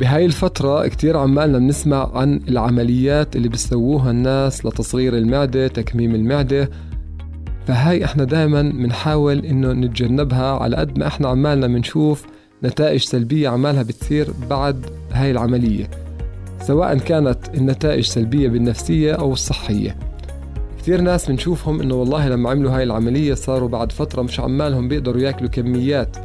بهاي الفترة كتير عمالنا بنسمع عن العمليات اللي بيسووها الناس لتصغير المعدة تكميم المعدة. فهاي إحنا دائما بنحاول إنه نتجنبها على قد ما إحنا عمالنا بنشوف نتائج سلبية عمالها بتصير بعد هاي العملية سواء كانت النتائج سلبية بالنفسية أو الصحية. كثير ناس بنشوفهم إنه والله لما عملوا هاي العملية صاروا بعد فترة مش عمالهم بيقدروا ياكلوا كميات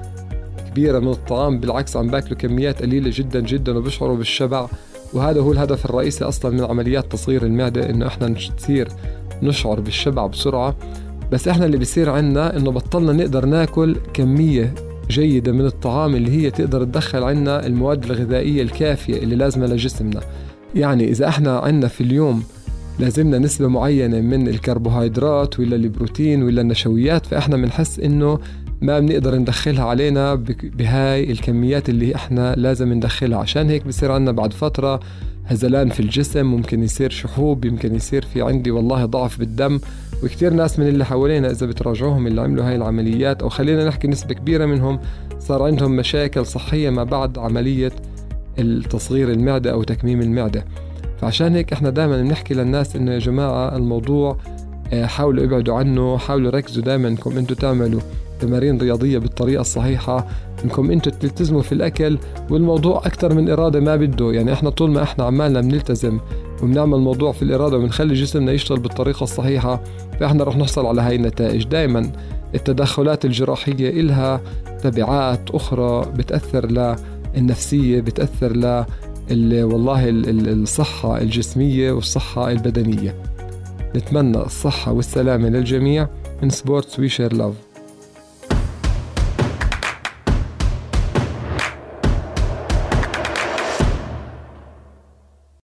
كبيرة من الطعام بالعكس عم بأكلوا كميات قليلة جدا جدا وبيشعروا بالشبع. وهذا هو الهدف الرئيسي أصلا من عمليات تصغير المعدة إنه إحنا نصير نشعر بالشبع بسرعة. بس إحنا اللي بيصير عنا إنه بطلنا نقدر ناكل كمية جيدة من الطعام اللي هي تقدر تدخل عنا المواد الغذائية الكافية اللي لازمة لجسمنا. يعني إذا إحنا عنا في اليوم لازمنا نسبة معينة من الكربوهيدرات ولا البروتين ولا النشويات فإحنا بنحس إنه ما بنقدر ندخلها علينا بهاي الكميات اللي إحنا لازم ندخلها. عشان هيك بصير عنا بعد فترة هزلان في الجسم ممكن يصير شحوب يمكن يصير في عندي والله ضعف بالدم. وكتير ناس من اللي حوالينا إذا بتراجعوهم اللي عملوا هاي العمليات أو خلينا نحكي نسبة كبيرة منهم صار عندهم مشاكل صحية ما بعد عملية التصغير المعدة أو تكميم المعدة. فعشان هيك إحنا دائما بنحكي للناس إنه يا جماعة الموضوع آه، حاولوا ابعدوا عنه حاولوا ركزوا دائما إنكم أنتم تعملوا. تمارين رياضية بالطريقة الصحيحة. انكم أنتم تلتزموا في الأكل والموضوع أكثر من إرادة ما بده. يعني إحنا طول ما إحنا عمالنا بنلتزم وبنعمل موضوع في الإرادة وبنخلي جسمنا يشتغل بالطريقة الصحيحة فإحنا رح نحصل على هاي النتائج. دائما التدخلات الجراحية إلها تبعات أخرى بتأثر للنفسيه بتأثر ل والله الصحة الجسمية والصحة البدنية. نتمنى الصحة والسلامة للجميع. من Sports we share love